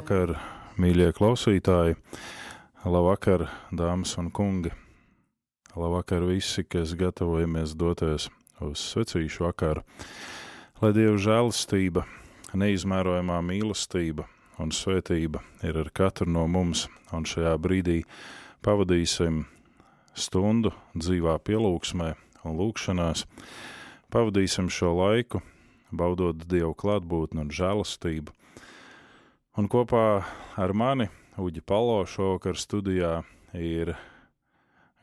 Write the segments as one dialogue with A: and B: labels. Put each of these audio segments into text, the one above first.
A: Labvakar, mīļie klausītāji! Labvakar, dāmas un kungi! Labvakar visi, kas gatavojamies doties uz svecīšu vakaru! Lai Dieva žēlastība, neizmērojamā mīlestība un svētība ir ar katru no mums, un šajā brīdī pavadīsim stundu dzīvā pielūgsmē un lūkšanās, pavadīsim šo laiku, baudot Dievu klātbūtni un žēlastību, Un kopā ar mani, Uģi Palo, šovakar studijā ir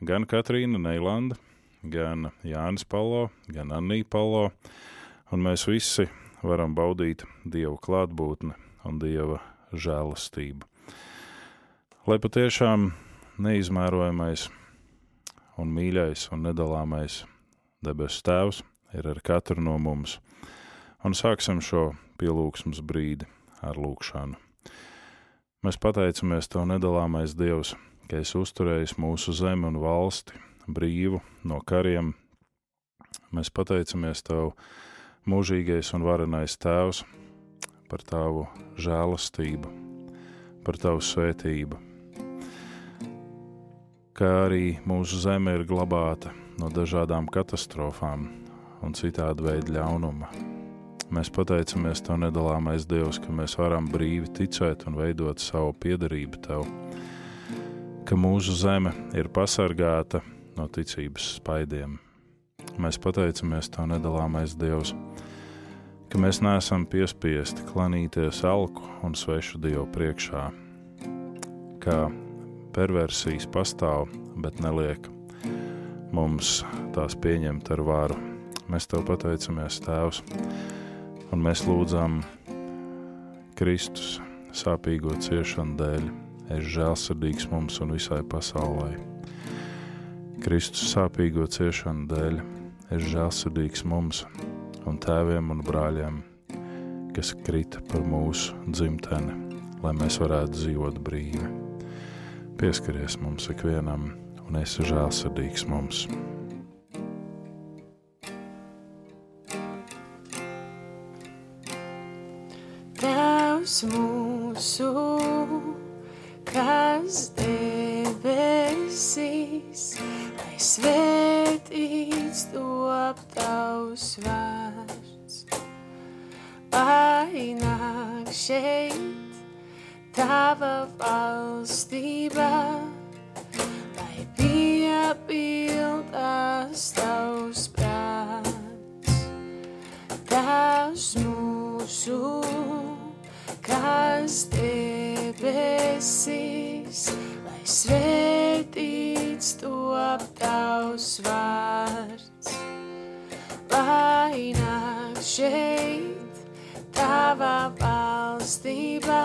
A: gan Katrīna Neilanda, gan Jānis Palo, gan Annija Palo, un mēs visi varam baudīt Dieva klātbūtni un Dieva žēlastību. Lai patiešām neizmērojamais un mīļais un nedalāmais debesu Tēvs ir ar katru no mums, un sāksim šo pielūgsmas brīdi ar lūkšanu. Mēs pateicamies Tev nedalāmais Dievs, ka esi uzturējis mūsu zemi un valsti brīvu no kariem. Mēs pateicamies Tev, mūžīgais un varenais Tēvs, par Tavu žēlastību, par Tavu svētību, kā arī mūsu zeme ir glabāta no dažādām katastrofām un citādi veidu ļaunuma. Mēs pateicamies Tev, nedalāmais Dievs, ka mēs varam brīvi ticēt un veidot savu piedarību Tev, ka mūsu zeme ir pasargāta no ticības spaidiem. Mēs pateicamies Tev, nedalāmais Dievs, ka mēs neesam piespiesti klanīties alku un svešu Dievu priekšā, ka perversijas pastāv, bet neliek mums tās pieņemt ar varu. Mēs Tev pateicamies, Tēvs, un mēs lūdzam Kristus sāpīgo ciešanu dēļ, es žēlsirdīgs mums un visai pasaulē. Kristus sāpīgo ciešanu dēļ, es žēlsirdīgs mums un tēviem un brāļiem, kas krita par mūsu dzimteni, lai mēs varētu dzīvot brīvi. Pieskaries mums ikvienam un esi žēlsirdīgs mums.
B: Mūsu, kas debesīs, lai svētīts top tavs vārds. Lai nāk šeit tava valstība, lai piepildās tavs prāts. Tēvs mūsu, kas debesīs, lai svētīts top tavs vārds. Lai nāk šeit tava valstība,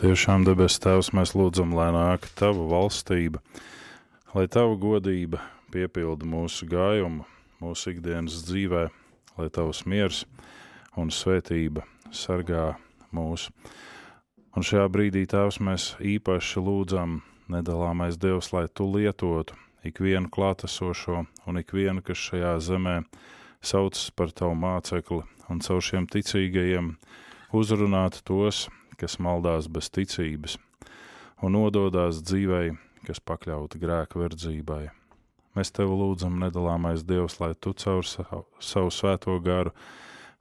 A: Patiešām, debes Tēvs, mēs lūdzam, lai nāk Tava valstība, lai Tava godība piepilda mūsu gājumu, mūsu ikdienas dzīvē, lai Tavs miers un svētība sargā mūsu. Un šajā brīdī, Tēvs, mēs īpaši lūdzam, nedalāmais Dievs, lai Tu lietotu ikvienu klātesošo un ikvienu, kas šajā zemē saucas par Tavu mācekli un caur šiem ticīgajiem uzrunāt tos, kas maldās bez ticības un nododās dzīvei, kas pakļauta grēka verdzībai. Mēs tev lūdzam, nedalāmais Dievs, lai tu caur savu, savu svēto garu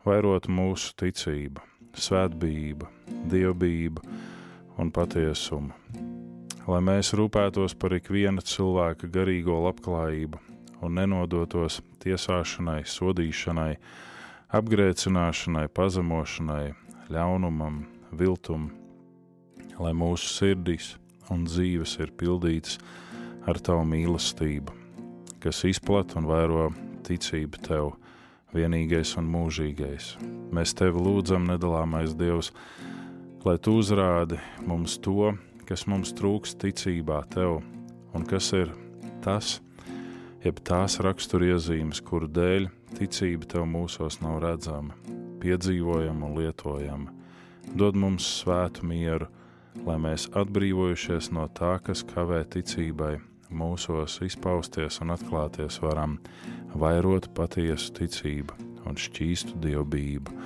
A: vairotu mūsu ticību, svētbību, dievbību un patiesumu. Lai mēs rūpētos par ikviena cilvēka garīgo labklājību un nenodotos tiesāšanai, sodīšanai, apgrēcināšanai, pazemošanai, ļaunumam, viltum, lai mūsu sirdīs un dzīves ir pildītas ar tavu mīlestību, kas izplat un vairo ticību tev, vienīgais un mūžīgais. Mēs tevi lūdzam, nedalāmais Dievs, lai tu uzrādi mums to, kas mums trūks ticībā tev, un kas ir tas, jeb tās raksturiezīmes, kuru dēļ ticība tev mūsos nav redzama, piedzīvojama un lietojama. Dod mums svētu mieru, lai mēs atbrīvojušies no tā, kas kavē ticībai, mūsos izpausties un atklāties varam, vairot patiesu ticību un šķīstu dievbijību.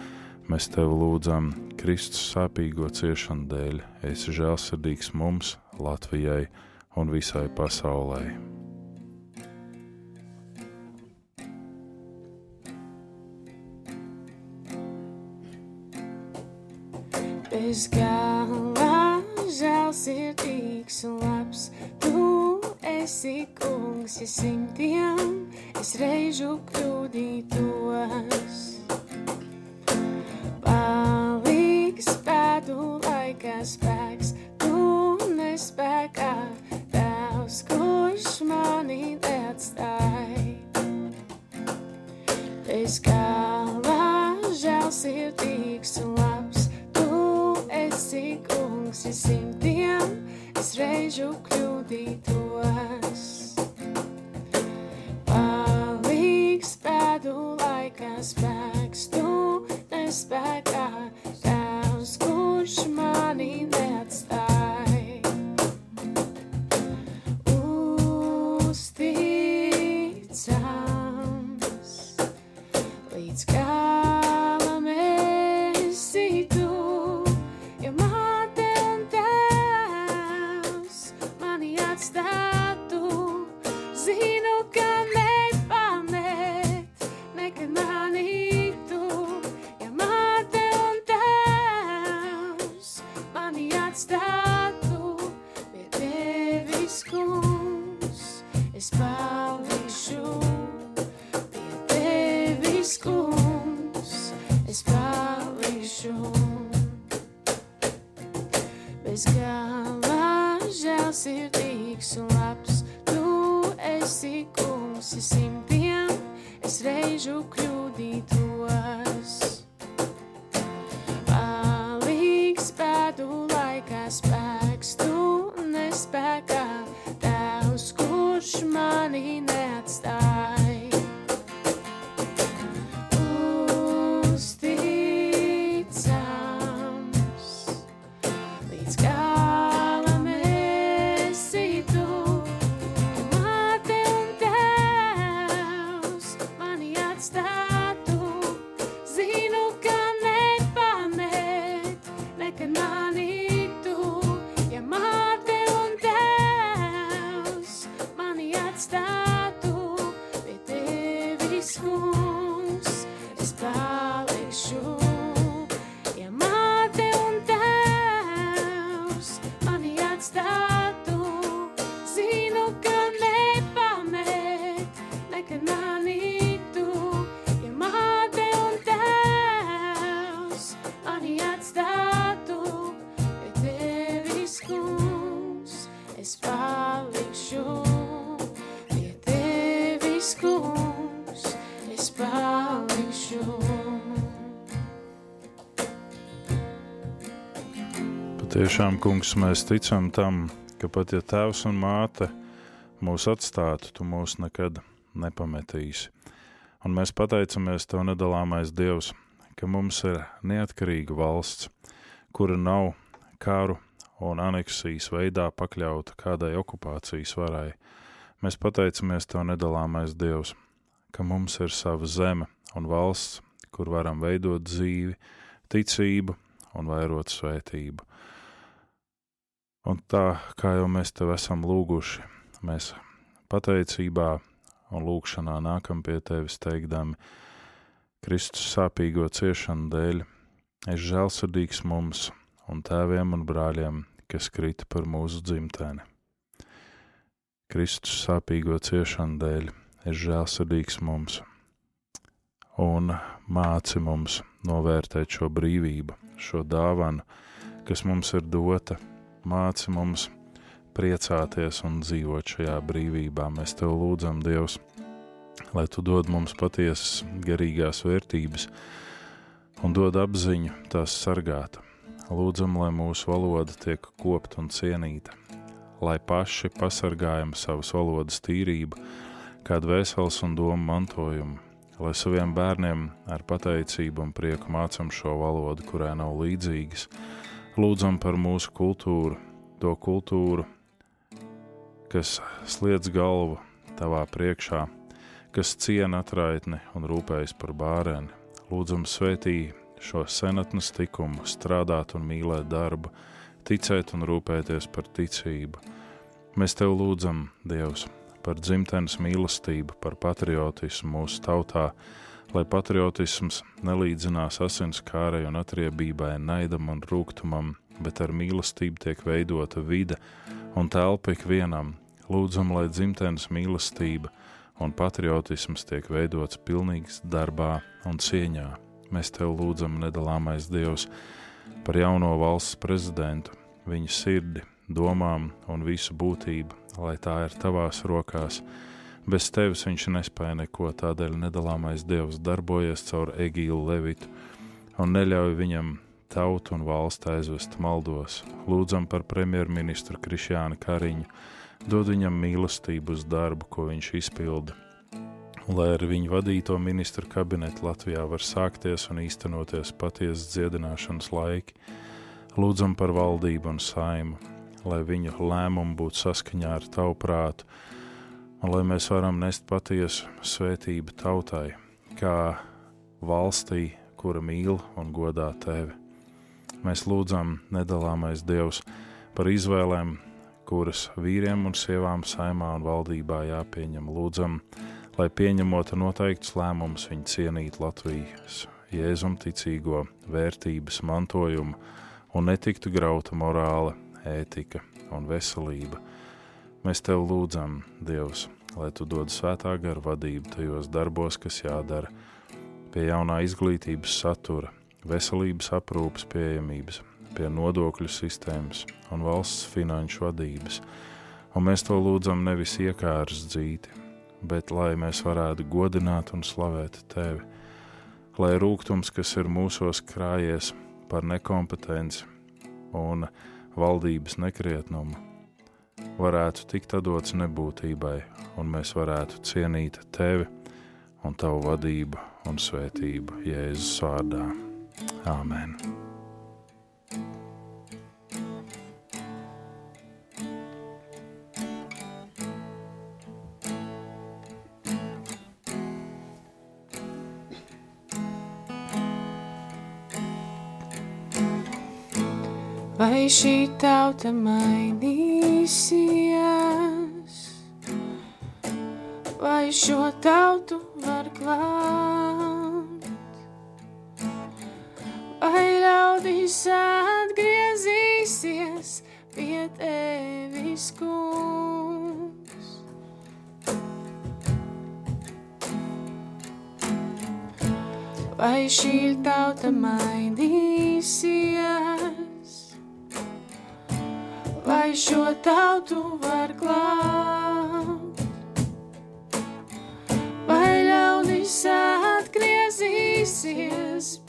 A: Mēs tev lūdzam Kristus sāpīgo ciešanu dēļ, esi žēlsirdīgs mums, Latvijai un visai pasaulē.
B: Bez gala žēlsirdīgs un labs, tu esi kungs, ja simtiem es reižu kļūdītos. Palīgs spētu laikā spēks, tu nespēkā, tavs, kurš mani neatstāj. Bez gala žēlsirdīgs un labs, kungs, ja simtiem es reižu kļūdītos. Palīgs pēdu laikā spēks, tu nespēkā, tavs, kurš mani palikšu pie tevis, kungs, es palikšu.
A: Patiešām, kungs, mēs ticam tam, ka pat ja tēvs un māte mūs atstātu, tu mūs nekad nepametīsi. Un mēs pateicamies Tev, nedalāmais Dievs, ka mums ir neatkarīga valsts, kura nav kāru un aneksijas veidā pakļauta kādai okupācijas varai. Mēs pateicamies Tev nedalāmais Dievs, ka mums ir sava zeme un valsts, kur varam veidot dzīvi, ticību un vairot svētību. Un tā, kā jau mēs Tev esam lūguši, mēs pateicībā un lūkšanā nākam pie Tevis teikdami, Kristus sāpīgo ciešanu dēļ, es žēlsirdīgs mums un tēviem un brāļiem, kas krita par mūsu dzimteni. Kristus sāpīgo ciešanu dēļ, es žēlsirdīgs mums un māci mums novērtēt šo brīvību, šo dāvanu, kas mums ir dota, māci mums priecāties un dzīvot šajā brīvībā. Mēs Tev lūdzam, Dievs, lai Tu dod mums patiesas garīgās vērtības un dod apziņu tās sargāt. Lūdzam, lai mūsu valoda tiek kopta un cienīta, lai paši pasargājam savas valodas tīrību, kādu vesels un domu mantojumu, lai saviem bērniem ar pateicību un prieku mācam šo valodu, kurai nav līdzīgas. Lūdzam par mūsu kultūru, to kultūru, kas sliedz galvu tavā priekšā, kas ciena atraitni un rūpējas par bāreni. Lūdzam, svētī šo senatnes tikumu, strādāt un mīlēt darbu, ticēt un rūpēties par ticību. Mēs tev lūdzam, Dievs, par dzimtenes mīlestību, par patriotismu mūsu tautā, lai patriotisms nelīdzinās asins kārai un atriebībai, naidam un rūgtumam, bet ar mīlestību tiek veidota vide un telpa ikvienam, Lūdzam, lai dzimtenes mīlestība un patriotisms tiek veidots pilnīgs darbā un cieņā. Mēs tev lūdzam, nedalāmais Dievs, par jauno valsts prezidentu, viņa sirdi, domām un visu būtību, lai tā ir tavās rokās. Bez tevis viņš nespēja neko, tādēļ nedalāmais Dievs darbojas caur Egīlu Levitu un neļauj viņam tautu un valstu aizvest maldos. Lūdzam par premjerministru Krišjānu Kariņu dod viņam mīlestību uz darbu, ko viņš izpilda. Lai ar viņu vadīto ministru kabinetu Latvijā var sākties un īstenoties patiesas dziedināšanas laiki, lūdzam par valdību un saimu, lai viņu lēmumu būtu saskaņā ar tavu prātu, un lai mēs varam nest patiesu svētību tautai, kā valstī, kura mīl un godā tevi. Mēs lūdzam, nedalāmais Dievs, par izvēlēm, kuras vīriem un sievām saimā un valdībā jāpieņem. Lūdzam, lai pieņemot noteikts lēmums viņi cienītu Latvijas jēzum ticīgo vērtības mantojumu un netiktu grauta morāla, ētika un veselība. Mēs tev lūdzam, Dievs, lai tu dod svētā gara vadību tajos darbos, kas jādara, pie jaunā izglītības satura, veselības aprūpas pieejamības, pie nodokļu sistēmas un valsts finanšu vadības, un mēs to lūdzam nevis iekārs dzīti, bet lai mēs varētu godināt un slavēt Tevi, lai rūkums, kas ir mūsos krājies par nekompetenci un valdības nekrietnumu, varētu tikt dots nebūtībai, un mēs varētu cienīt Tevi un Tavu vadību un svētību Jēzus vārdā. Āmen!
B: Vai šī tauta mainīsies, vai šo tautu var glābt, vai ļaudis atgriezīsies pie tevis, kungs. Vai šī tauta mainīsies? vai šo tautu var glābt. Vai ļaunis atgriezīsies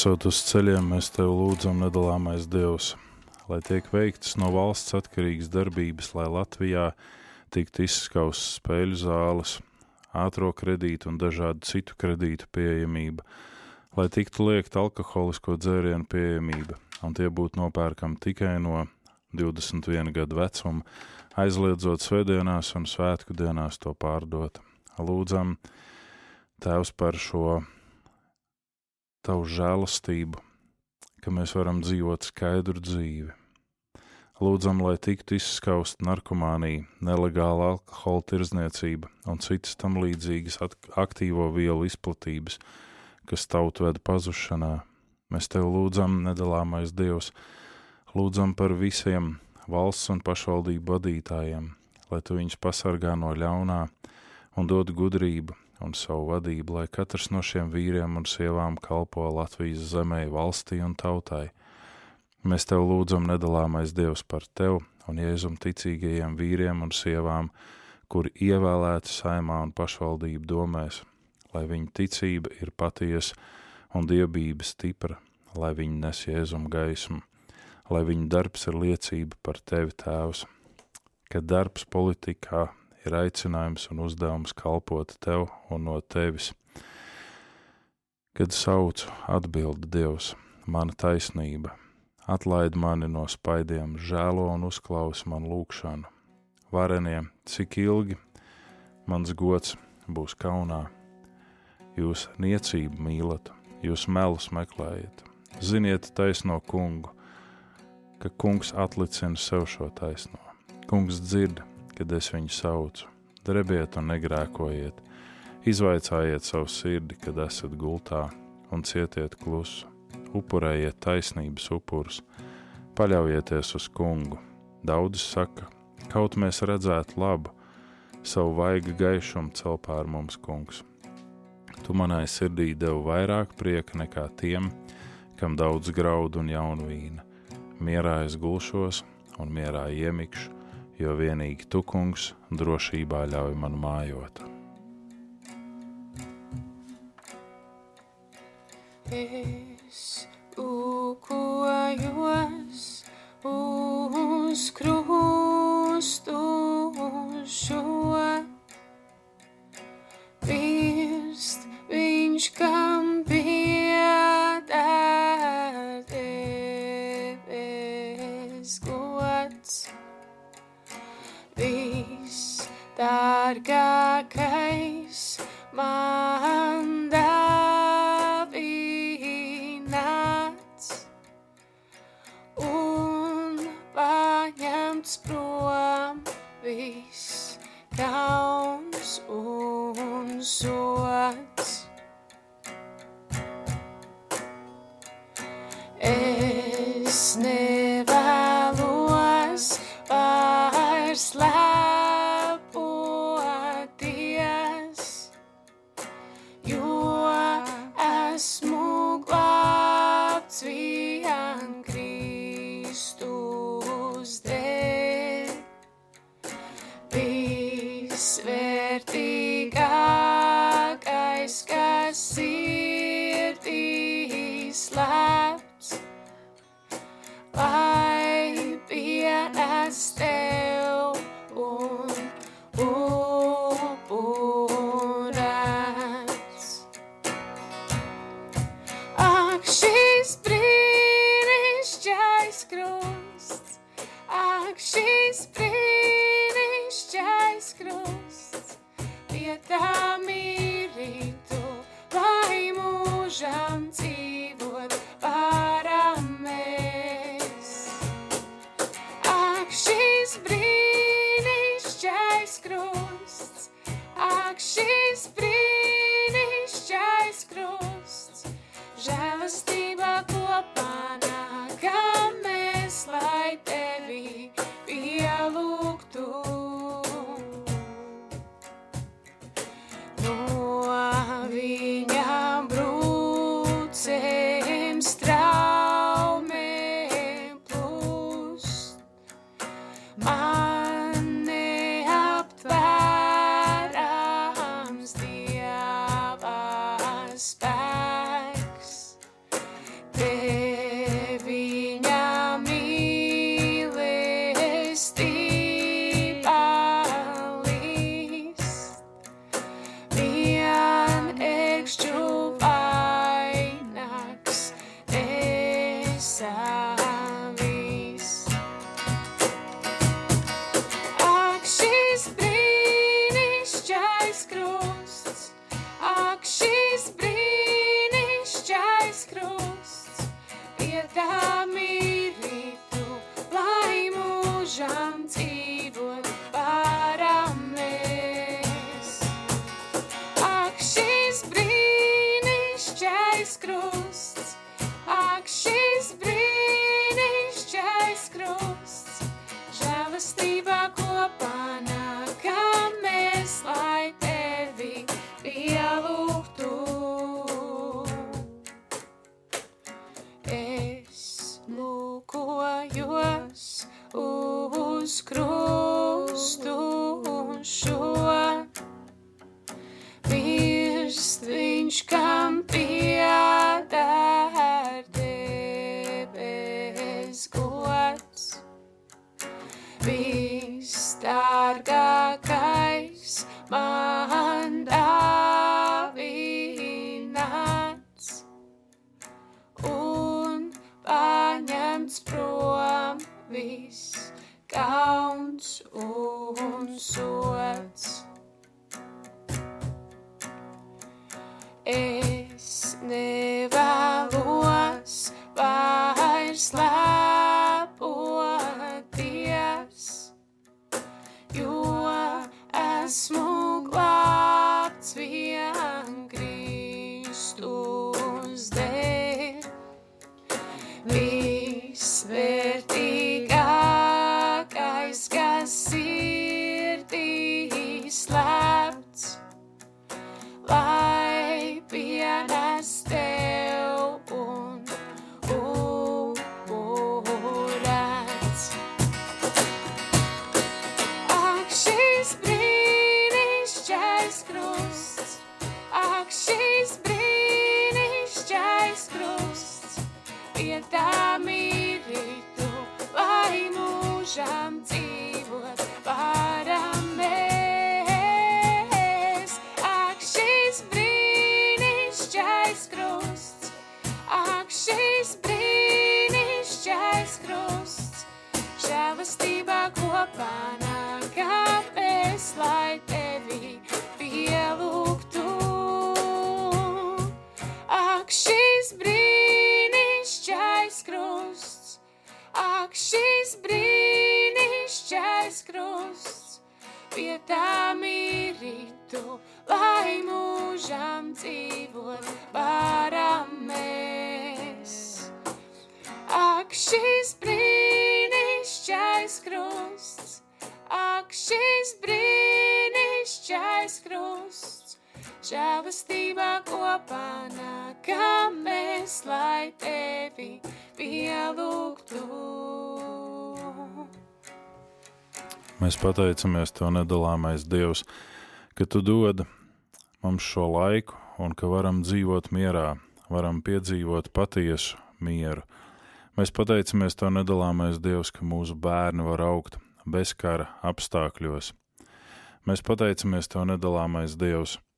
A: Esot uz ceļiem, mēs tev lūdzam, nedalāmais Dievs, lai tiek veiktas no valsts atkarīgas darbības, lai Latvijā tiktu izskaustas spēļu zāles, ātrā kredītu un dažādu citu kredītu pieejamība, lai tiktu liekta alkoholisko dzērienu pieejamība, un tie būtu nopērkami tikai no 21 gadu vecuma, aizliedzot svētdienās un svētku dienās to pārdot. Lūdzam, Tēvs, par šo Tavu žēlastību, ka mēs varam dzīvot skaidru dzīvi. Lūdzam, lai tiktu izskaust narkomānija, nelegāla alkohola tirzniecība un citas tam līdzīgas aktīvo vielu izplatības, kas tautu ved pazušanā. Mēs tev lūdzam, nedalāmais Dievs, lūdzam par visiem valsts un pašvaldību vadītājiem, lai tu viņus pasargā no ļaunā un dod gudrību un savu vadību, lai katrs no šiem vīriem un sievām kalpo Latvijas zemē, valstī un tautai. Mēs tev lūdzam, nedalāmais Dievs, par tev un jēzum ticīgajiem vīriem un sievām, kuri ievēlēti saimā un pašvaldību domēs, lai viņu ticība ir patiesa un dievbība stipra, lai viņi nes jēzum gaismu, lai viņu darbs ir liecība par tevi, Tēvs, ka darbs politikā ir aicinājums un uzdevums kalpot tev un no tevis. Kad saucu, atbild Dievs, mana taisnība, atlaid mani no spaidiem, žēlo un uzklaus man lūgšanu. Varenie, cik ilgi mans gods būs kaunā, jūs niecību mīlat, jūs melus meklējat, ziniet taisno kungu, ka kungs atlicina sev šo taisno. Kungs dzird, kad es viņu saucu. Drebiet un negrēkojiet, izvaicājiet savu sirdi, kad esat gultā, un cietiet klusu. Upurējiet taisnības upurus, paļaujieties uz kungu. Daudz saka, kaut mēs redzētu labu, savu vaigu gaišumu cel pār mums, kungs. Tu manai sirdī devu vairāk prieka nekā tiem, kam daudz graudu un jaunu vīna. Mierā es gulšos un mierā iemikšu, jo vienīgi tu, kungs, drošībā ļauj man mājot.
B: Es lūkojos uz krustu mīlestībā kopā nākamies, lai tevi pielūgtu. Mēs
A: pateicamies Tev, nedalāmais Dievs, ka Tu dod mums šo laiku un ka varam dzīvot mierā, varam piedzīvot patiesu mieru. Mēs pateicamies Tev, nedalāmais Dievs, ka mūsu bērni var augt bez kara apstākļos. Mēs pateicamies Tev, nedalāmais Dievs, ka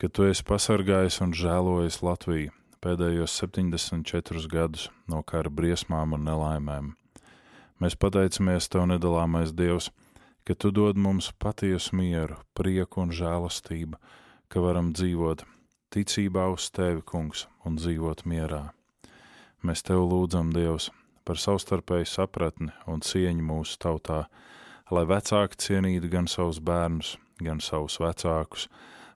A: ka tu esi pasargājis un žēlojis Latviju pēdējos 74 gadus no kara briesmām un nelaimēm. Mēs pateicamies Tev, nedalāmais Dievs, ka Tu dod mums patiesu mieru, prieku un žēlastību, ka varam dzīvot ticībā uz Tevi, Kungs, un dzīvot mierā. Mēs Tev lūdzam, Dievs, par savstarpēju sapratni un cieņu mūsu tautā, lai vecāki cienītu gan savus bērnus, gan savus vecākus,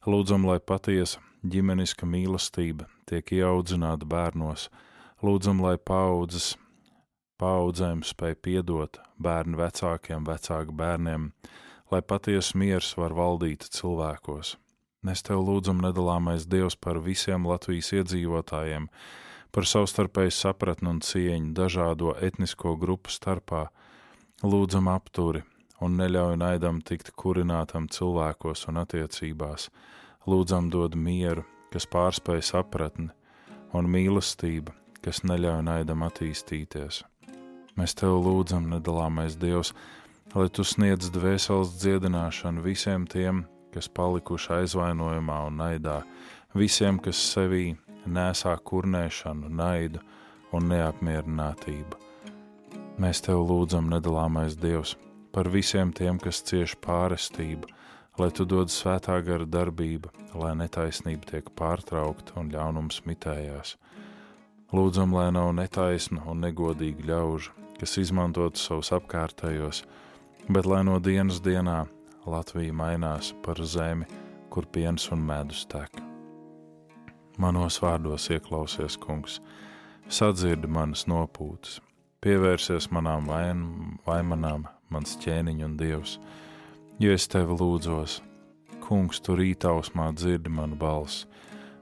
A: Lūdzam, lai patiesa ģimeniska mīlestība tiek ieaudzināta bērnos. Lūdzam, lai paudzes, paudzēm spēj piedot bērnu vecākiem, vecāku bērniem, lai patiesa miers var valdīt cilvēkos. Mēs tev lūdzam, nedalāmais Dievs, par visiem Latvijas iedzīvotājiem, par savstarpēju sapratni un cieņu dažādo etnisko grupu starpā. Lūdzam apturi un neļauj naidam tikt kurinātam cilvēkos un attiecībās. Lūdzam dod mieru, kas pārspēj sapratni, un mīlestība, kas neļauj naidam attīstīties. Mēs tev lūdzam, nedalāmais Dievs, lai tu sniedz dvēseles dziedināšanu visiem tiem, kas palikuši aizvainojumā un naidā, visiem, kas sevī nesā kurnēšanu, naidu un neapmierinātību. Mēs tev lūdzam, nedalāmais Dievs, par visiem tiem, kas cieš pārestību, lai tu dod svētā gara darbība, lai netaisnība tiek pārtraukta un ļaunums mitējās. Lūdzam, lai nav netaisna un negodīga ļauža, kas izmantotu savus apkārtējos, bet lai no dienas dienā Latvija mainās par zemi, kur piens un medus tek. Manos vārdos ieklausies, kungs, sadzirdi manas nopūtas, pievērsies manām vain, vaimanām, mans ķēniņš un dievs Jo es tevi lūdzos, kungs, tu rītausmā dzirdi manu balsi,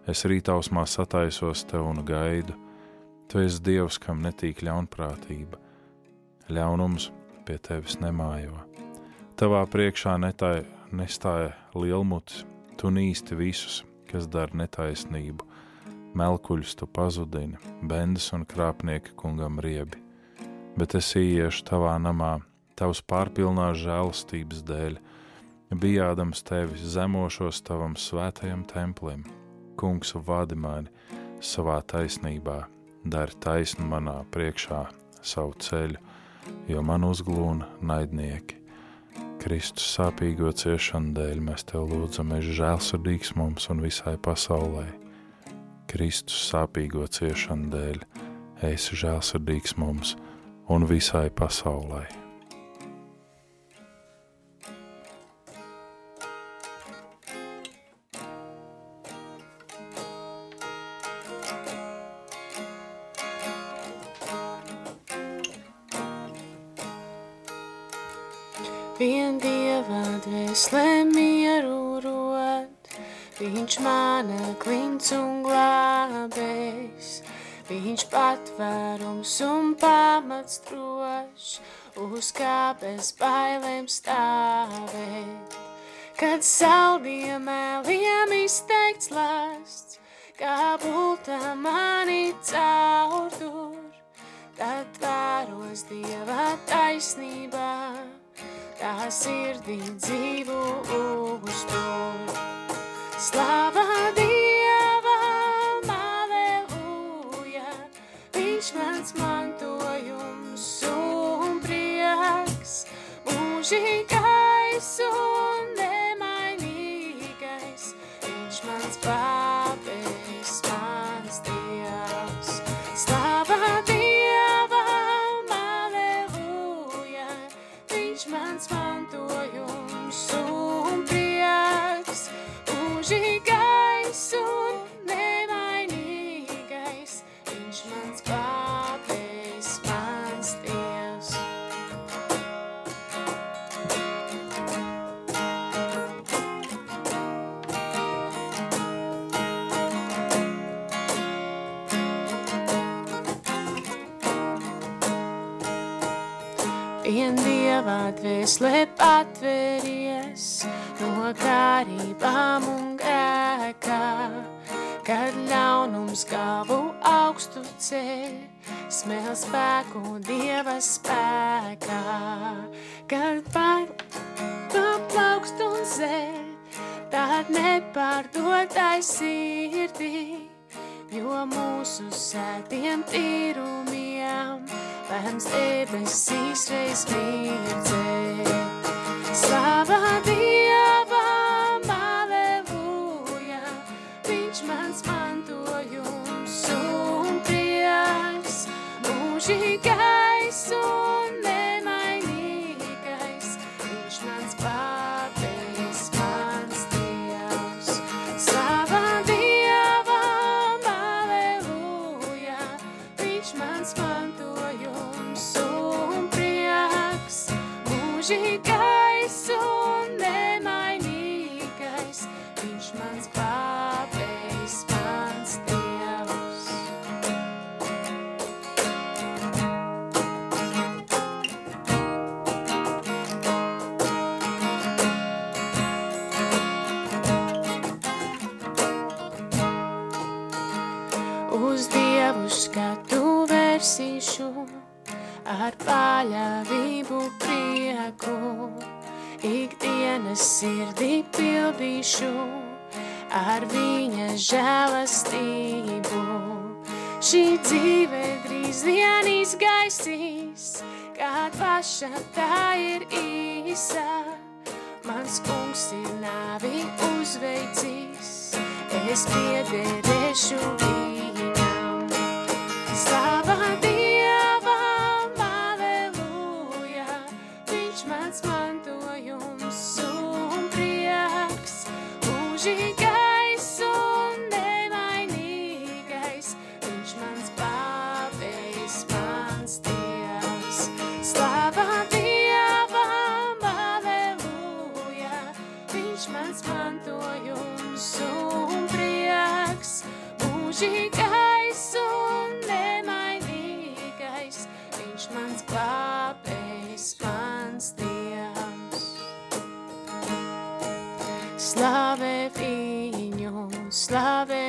A: es rītausmā sataisos tev un gaidu. Tu esi Dievs, kam netīk ļaunprātība, ļaunums pie tevis nemājo. Tavā priekšā netai, nestāja lielmutis, tu nīsti visus, kas dara netaisnību, melkuļus tu pazudini, bendas un krāpnieki kungam riebi. Bet es ieiešu tavā namā, tavas pārpilnās žēlastības dēļ, bijādams tevi zemošos tavam svētajam templim. Kungs vadi mani savā taisnībā, dari taisnu manā priekšā savu ceļu, jo man uzglūna naidnieki. Kristus sāpīgo ciešanu dēļ mēs tev lūdzam, esi žēlsirdīgs mums un visai pasaulē. Kristus sāpīgo ciešanu dēļ esi žēlsirdīgs mums un visai pasaulē.
B: Vien dieva dvēselē mieru rod, viņš mana klints un glābējs, viņš patvērums un pamats drošs, uz kā bez bailēm stāvēt. Kad saldiem mēliem izteikts lasts, kā bulta mani caurdur, tad tvēros dieva taisnībā tā sirdī dzīvo uztur. Slava Dievam, spēku dieva spēkā, kad paplaukst un zeļ, tad nepārdotai sirdī, jo mūsu sētiem tīrumiem lēms debesīs reiz mirdzēt. Mūžīgais paša tā ir īsa. Mans kungs ir nāvi uzveicīs, es piederēšu mūžīgais un nemainīgais, viņš mans glābējs, mans Dievs. Slavē viņu, slavē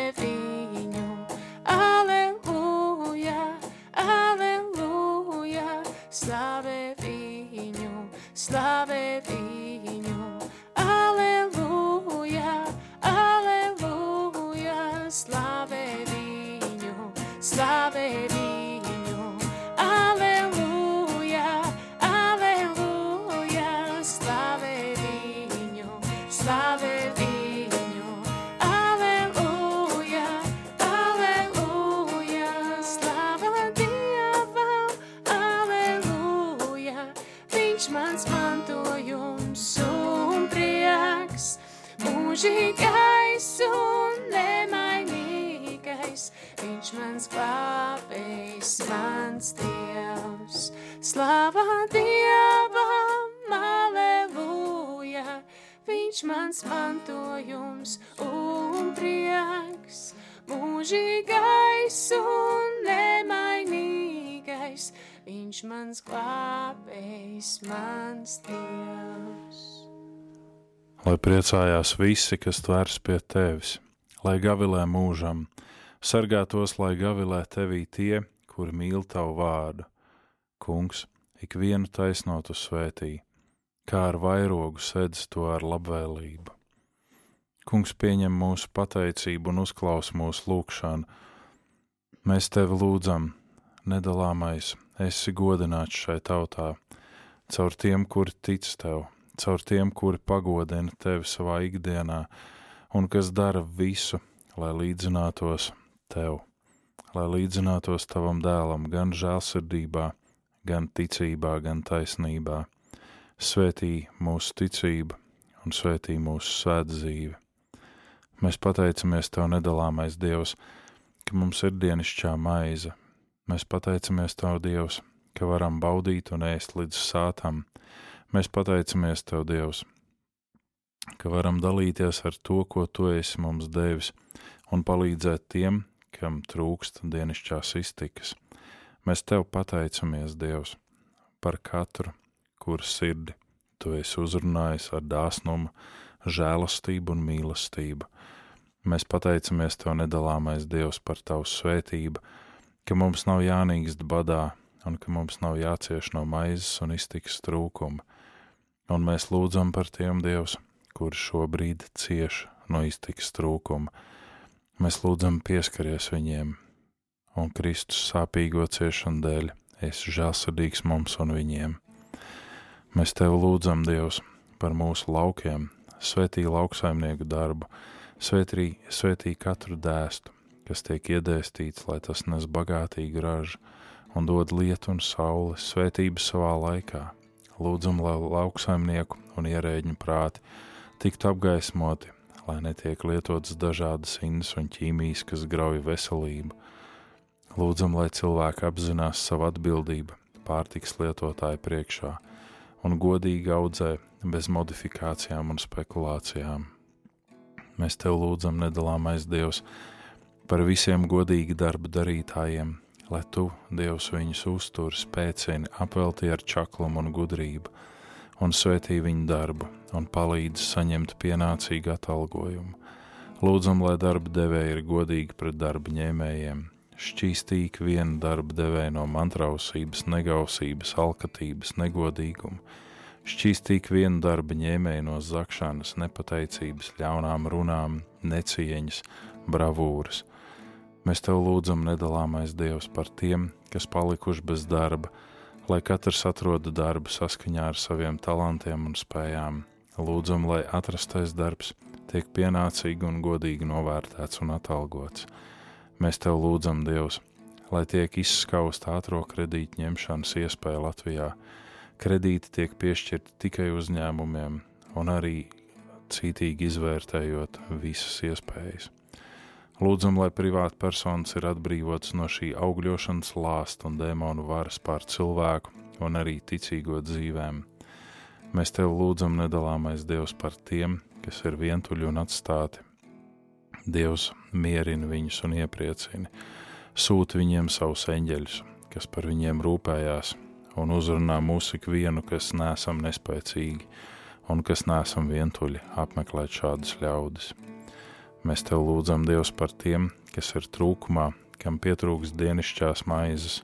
B: mantojums un prieks, mūžīgais un nemainīgais, viņš mans glābējs, mans Dievs.
A: Lai priecājās visi, kas tvers pie tevis, lai gavilē mūžam, sargātos, lai gavilē tevī tie, kuri mīl tavu vārdu. Kungs, ikvienu taisnotu svētī, kā ar vairogu sedz to ar labvēlību. Kungs pieņem mūsu pateicību un uzklaus mūsu lūgšanu. Mēs tevi lūdzam, nedalāmais, esi godināts šai tautā, caur tiem, kuri tic tev, caur tiem, kuri pagodina tevi savā ikdienā un kas dara visu, lai līdzinātos tev, lai līdzinātos tavam dēlam gan žēlsirdībā, gan ticībā, gan taisnībā. Svētī mūsu ticību un svētī mūsu svētdzīvi. Mēs pateicamies Tev, nedalāmais Dievs, ka mums ir dienasčā maize. Mēs pateicamies Tev, Dievs, ka varam baudīt un ēst līdz sātam. Mēs pateicamies Tev, Dievs, ka varam dalīties ar to, ko Tu esi mums devis, un palīdzēt tiem, kam trūkst dienasčās iztikas. Mēs Tev pateicamies, Dievs, par katru, kuras sirdi Tu esi uzrunājis ar dāsnumu, žēlastību un mīlestību. Mēs pateicamies Tev, nedalāmais Dievs, par Tavu svētību, ka mums nav jānīgst badā un ka mums nav jācieš no maizes un iztikas trūkuma. Un mēs lūdzam par tiem Dievs, kuri šobrīd cieš no iztikas trūkuma. Mēs lūdzam pieskaries viņiem, un Kristus sāpīgo ciešanu dēļ esi žēlsirdīgs mums un viņiem. Mēs Tev lūdzam, Dievs, par mūsu laukiem, svētī lauksaimnieku darbu, svētī, svētī katru dēstu, kas tiek iedēstīts, lai tas nes bagātīgu ražu un dod lietu un sauli svētību savā laikā. Lūdzam, lai lauksaimnieku un ierēģņu prāti tiktu apgaismoti lai netiek lietotas dažādas indas un ķīmijas, kas grauj veselību. Lūdzam, lai cilvēki apzinās savu atbildību pārtiks lietotāju priekšā un godīgi audzē bez modifikācijām un spekulācijām. Mēs tev lūdzam, nedalāmais Dievs, par visiem godīgi darba darītājiem, lai tu, Dievs, viņus uztur, spēcini, apvelti ar čaklumu un gudrību un svētī viņu darbu un palīdz saņemt pienācīgu atalgojumu. Lūdzam, lai darba devēji ir godīgi pret darba ņēmējiem, šķīstīgi vienu darba devēju no mantrausības, negausības, alkatības, negodīguma, šķīstīgi vienu darba ņēmēju no zakšanas, nepateicības, ļaunām runām, necieņas, bravūras. Mēs tev lūdzam, nedalāmais Dievs, par tiem, kas palikuši bez darba, lai katrs atroda darbu saskaņā ar saviem talantiem un spējām. Lūdzam, lai atrastais darbs tiek pienācīgi un godīgi novērtēts un atalgots. Mēs tev lūdzam, Dievs, lai tiek izskausta ātrā kredīta ņemšanas iespēja Latvijā. Kredīti tiek piešķirti tikai uzņēmumiem un arī cītīgi izvērtējot visas iespējas. Lūdzam, lai privāti personas ir atbrīvotas no šī augļošanas lāsta un dēmonu varas pār cilvēku un arī ticīgo dzīvēm. Mēs tev lūdzam, nedalāmais Dievs, par tiem, kas ir vientuļi un atstāti. Dievs mierina viņus un iepriecina, sūta viņiem savus eņģeļus, kas par viņiem rūpējās, un uzrunā mūsu ikvienu, kas nesam nespēcīgi un kas nesam vientuļi apmeklēt šādas ļaudis. Mēs tev lūdzam, Dievs, par tiem, kas ir trūkumā, kam pietrūks dienasčās maizes.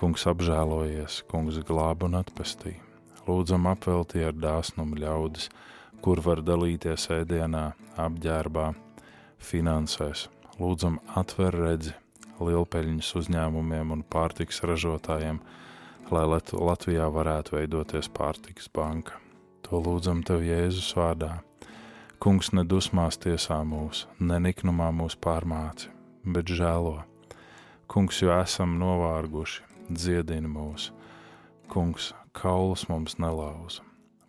A: Kungs apžēlojies, kungs glāba un atpestī. Lūdzam, apveltī ar dāsnumu ļaudis, kur var dalīties ēdienā, apģērbā, finansēs. Lūdzam, atver redzi lielpeļņas uzņēmumiem un pārtiks ražotājiem, lai Latvijā varētu veidoties pārtiks banka. To lūdzam tev Jēzus vārdā Kungs nedusmās tiesā mūs, ne niknumā mūs pārmāci, bet žēlo. Kungs, jo esam novārguši, dziedini mūs. Kungs, kaulus mums nelauza,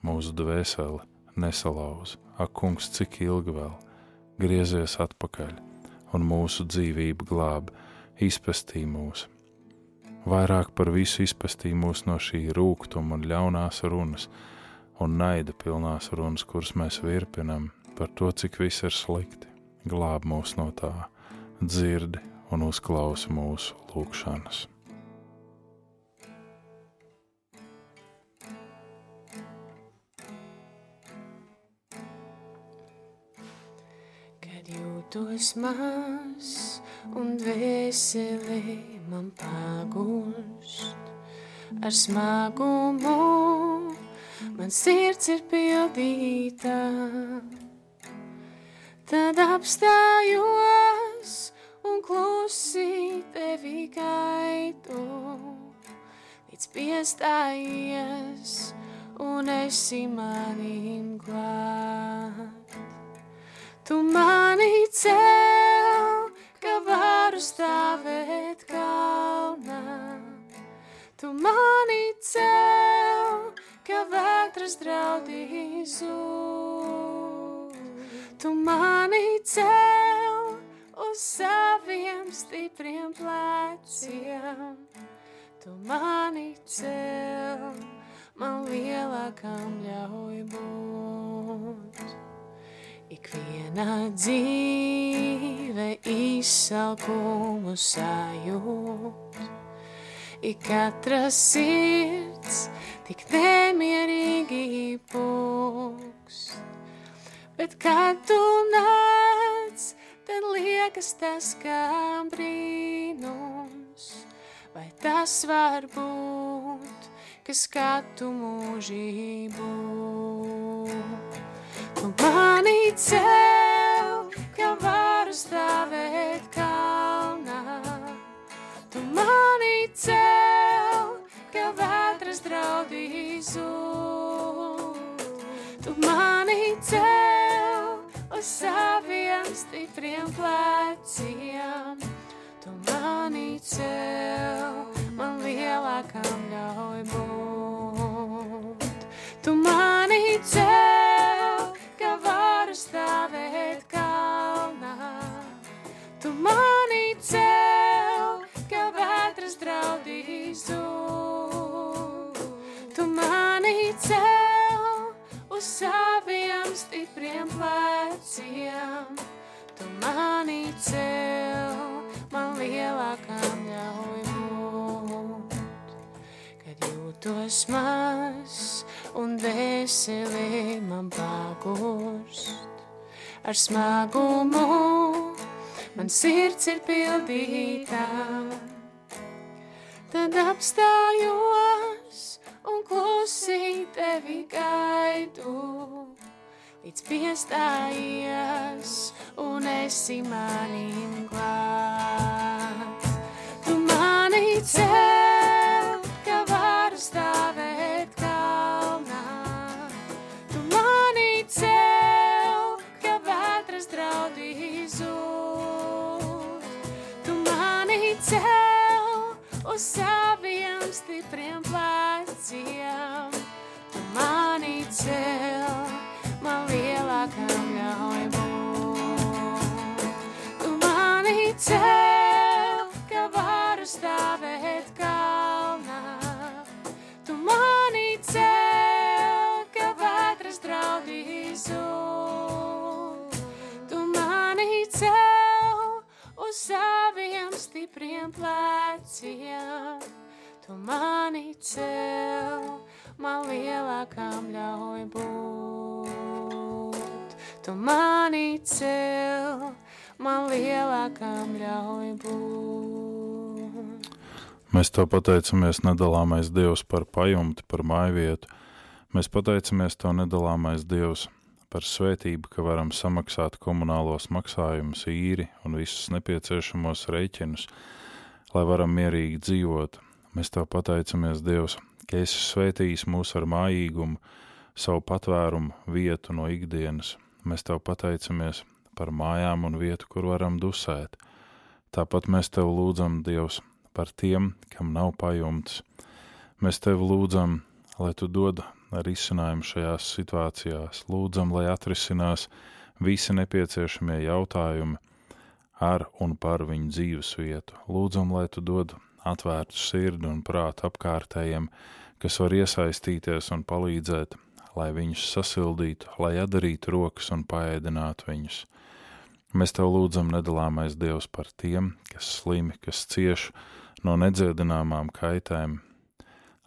A: mūsu dvēseli nesalauza. Ak, kungs, cik ilgi vēl griezies atpakaļ un mūsu dzīvību glāb, izpestī mūs. Vairāk par visu izpestī mūs no šī rūkuma un ļaunās runas un naida pilnās runas, kuras mēs virpinam par to, cik viss ir slikti. Glāb mūs no tā, dzirdi un uzklausi mūsu lūgšanas.
B: Kad jūtos maz un dvēseli man pagūst. Ar smagumu, man sirds ir pildīta. Tad apstājos un klusi tevi gaidu, līdz piestājies un esi manim glāt. Tu mani cel, ka varu stāvēt kalnā. Tu mani cel, ka vētras draudī zūd. Tu mani cel uz saviem stipriem pleciem. Tu mani cel, man lielākam ļauj būt. Ikviena dzīve izsalkumu sajūt, ik katra sirds tik nemierīgi pūkst bet kad tu nāc, tad liekas tas kā brīnums. Vai tas var būt, ka skatu mūžību? Tu mani cel, ka varu stāvēt kalnā. Tu mani cel, ka vētras draudīs zūd. Tu mani cel uz saviem stipriem pleciem. Tu mani cel, man lielākam ar smagumu man sirds ir pildītā. Tad apstājos un klusi tevi gaidu, līdz piestājies un esi manim klāt. Tu mani cel, uz saviem stipriem pleciem. Tu mani cel, man lielākam ļauj būt. Tu mani cel, ka varu stāvēt kalnā. Tu mani cel, ka vētras draudīs zūd. Tu mani cel uz saviem stipriem pleciem. Tu mani cel, man lielākam ļauj būt. Tu mani cel, man lielākam ļauj būt.
A: Mēs to pateicamies nedalāmais Dievs par pajumti, par mājvietu. Mēs pateicamies to nedalāmais Dievs par svētību, ka varam samaksāt komunālos maksājumus, īri un visus nepieciešamos rēķinus, lai varam mierīgi dzīvot. Mēs tev pateicamies, Dievs, ka esi svētījis mūs ar mājīgumu, savu patvērumu vietu no ikdienas. Mēs tev pateicamies par mājām un vietu, kur varam dusēt. Tāpat mēs tev lūdzam, Dievs, par tiem, kam nav pajumtes. Mēs tev lūdzam, lai tu dod risinājumu šajās situācijās. Lūdzam, lai atrisinās visi nepieciešamie jautājumi ar un par viņu dzīves vietu. Lūdzam, lai tu dod atvērtu sirdi un prātu apkārtējiem, kas var iesaistīties un palīdzēt, lai viņus sasildītu, lai atdarītu rokas un paēdinātu viņus. Mēs tev lūdzam, nedalāmais Dievs, par tiem, kas slimi, kas cieš no nedziedināmām kaitēm,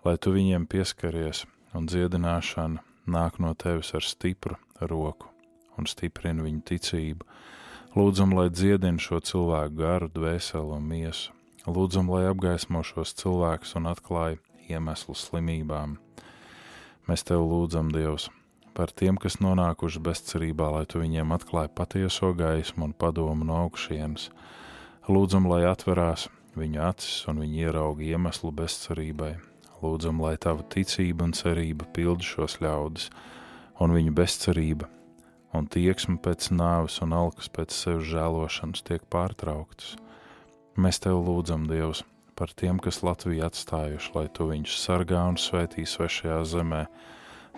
A: lai tu viņiem pieskaries un dziedināšana nāk no tevis ar stipru roku un stiprina viņu ticību. Lūdzam, lai dziedina šo cilvēku garu, dvēseli un miesu. Lūdzam, lai apgaismo šos cilvēkus un atklāja iemeslu slimībām. Mēs tev lūdzam, Dievs, par tiem, kas nonākuši bezcerībā, lai tu viņiem atklāji patieso gaismu un padomu no augšienes. Lūdzam, lai atverās viņu acis un viņi ierauga iemeslu bezcerībai. Lūdzam, lai tava ticība un cerība pildi šos ļaudis, un viņu bezcerība un tieksme pēc nāves un alkas pēc sevis žēlošanas tiek pārtrauktas. Mēs tev lūdzam, Dievs, par tiem, kas Latviju atstājuši, lai tu viņus sargā un svētī svešajā zemē,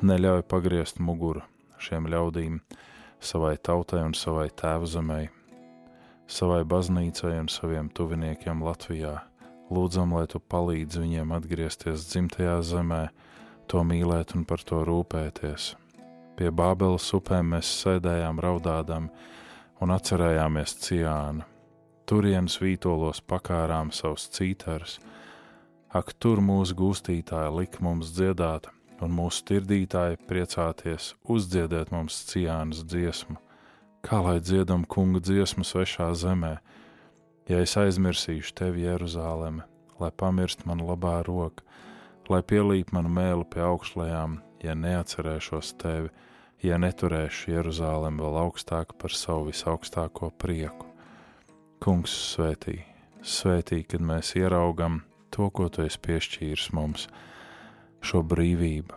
A: neļauj pagriezt muguru šiem ļaudīm, savai tautai un savai tēva zemē, savai baznīcai un saviem tuviniekiem Latvijā. Lūdzam, lai tu palīdzi viņiem atgriezties dzimtajā zemē, to mīlēt un par to rūpēties. Pie Bābeles upēm mēs sēdējām raudādam un atcerējāmies ciānu. Turienes vītolos pakārām savus cītars, ak, tur mūsu gūstītāja lika mums dziedāt, un mūsu tirdītāji priecāties, uzdziedēt mums ciānas dziesmu. Kā lai dziedam kunga dziesmu svešā zemē, ja es aizmirsīšu tevi Jeruzāleme, lai pamirst man labā roka, lai pielīp manu mēlu pie augšlējām, ja neatcerēšos tevi, ja neturēšu Jeruzālem vēl augstāk par savu visaugstāko prieku. Kungs svētī, svētī, kad mēs ieraugam to, ko tu esi piešķīris mums, šo brīvību,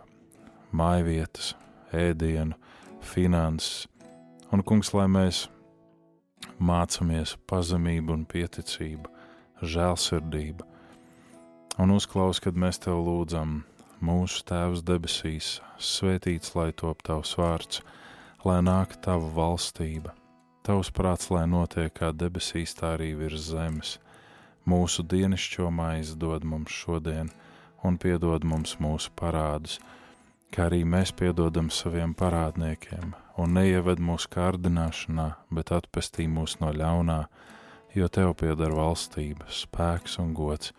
A: mājvietas, ēdienu, finanses, un kungs, lai mēs mācāmies pazemību un pieticību, žēlsirdību, un uzklaus, kad mēs tev lūdzam, mūsu Tēvs debesīs, svētīts lai top tavs vārds, lai nāk tava valstība, tavs prāts, lai notiek kā debesīs, tā arī virs zemes. Mūsu dienascho maizi dod mums šodien, un piedod mums mūsu parādus, kā arī mēs piedodam saviem parādniekiem, un neieved mūsu kārdināšanā, bet atpestī mūs no ļaunā, jo tev pieder valstība, spēks un gods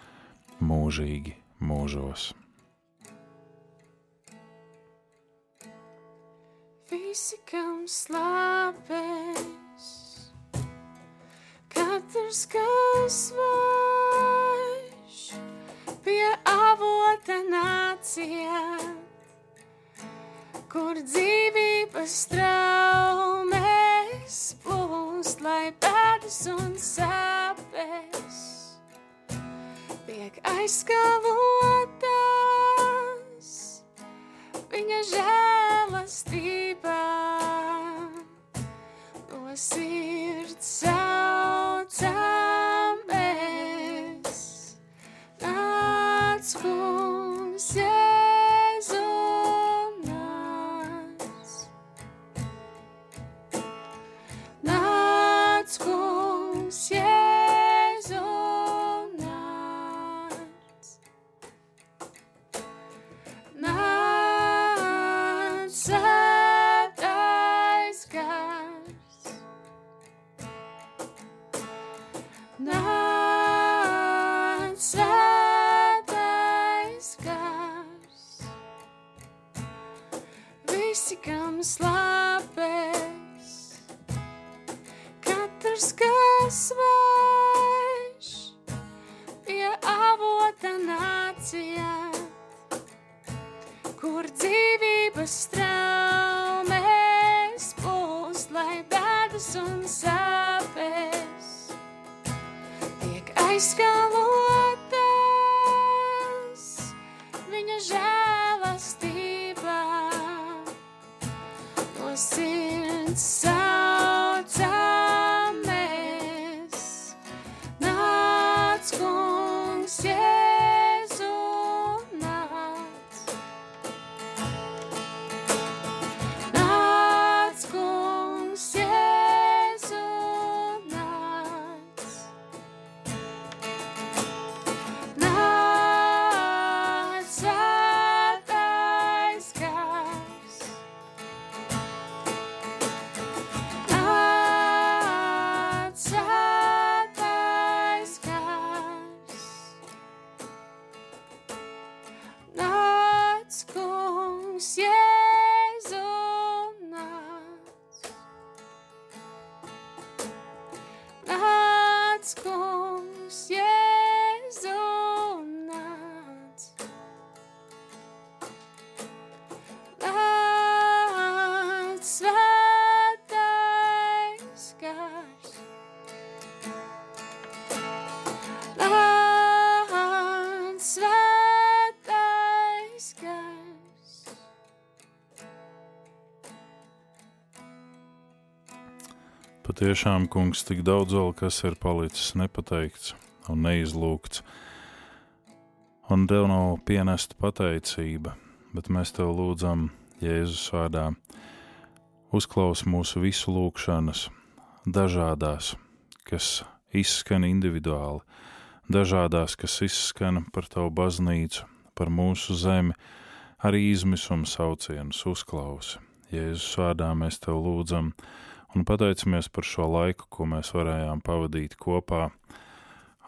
A: mūžīgi mūžos.
B: Visi, kam slāpēs, katrs, kas vaiš, pie avota nācijām kur dzīvības traumes plūst, lai pēdas un sāpes tiek aizskalotas viņa žēlastībā no sirds saucamies. Nāc, svētais gars. Visi, kam slāpēs, tiek
A: Patiešām, kungs, tik daudz vēl kas ir palicis nepateikts un neizlūgts, un tev nav pienesta pateicība, bet mēs tev lūdzam Jēzus vārdā. Uzklaus mūsu visu lūgšanas, dažādās, kas izskan individuāli, dažādās, kas izskan par tavu baznīcu, par mūsu zemi, arī izmisuma saucienus uzklausi. Jēzus vārdā mēs tev lūdzam un pateicamies par šo laiku, ko mēs varējām pavadīt kopā,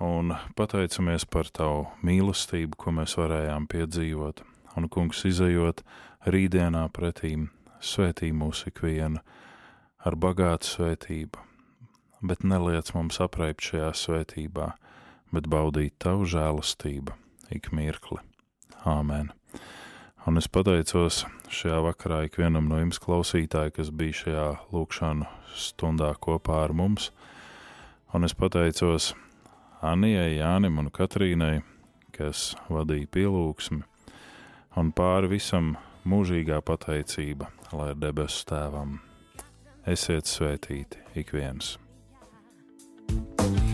A: un pateicamies par tavu mīlestību, ko mēs varējām piedzīvot, un kungs izējot rītdienā pretīm svētī mūsu ikvienu ar bagātu svētību, bet neliec mums apreipt šajā svētībā, bet baudīt tavu žēlastību ik mirkli. Āmen! Un es pateicos šajā vakarā ikvienam no jums klausītāji, kas bija šajā lūkšanu stundā kopā ar mums. Un es pateicos Anijai, Jānim un Katrīnai, kas vadīja pielūgsmi, un pāri visam mūžīgā pateicība, lai ir debesu tēvam. Esiet svētīti ik viens!
C: Spējis nesalauzt.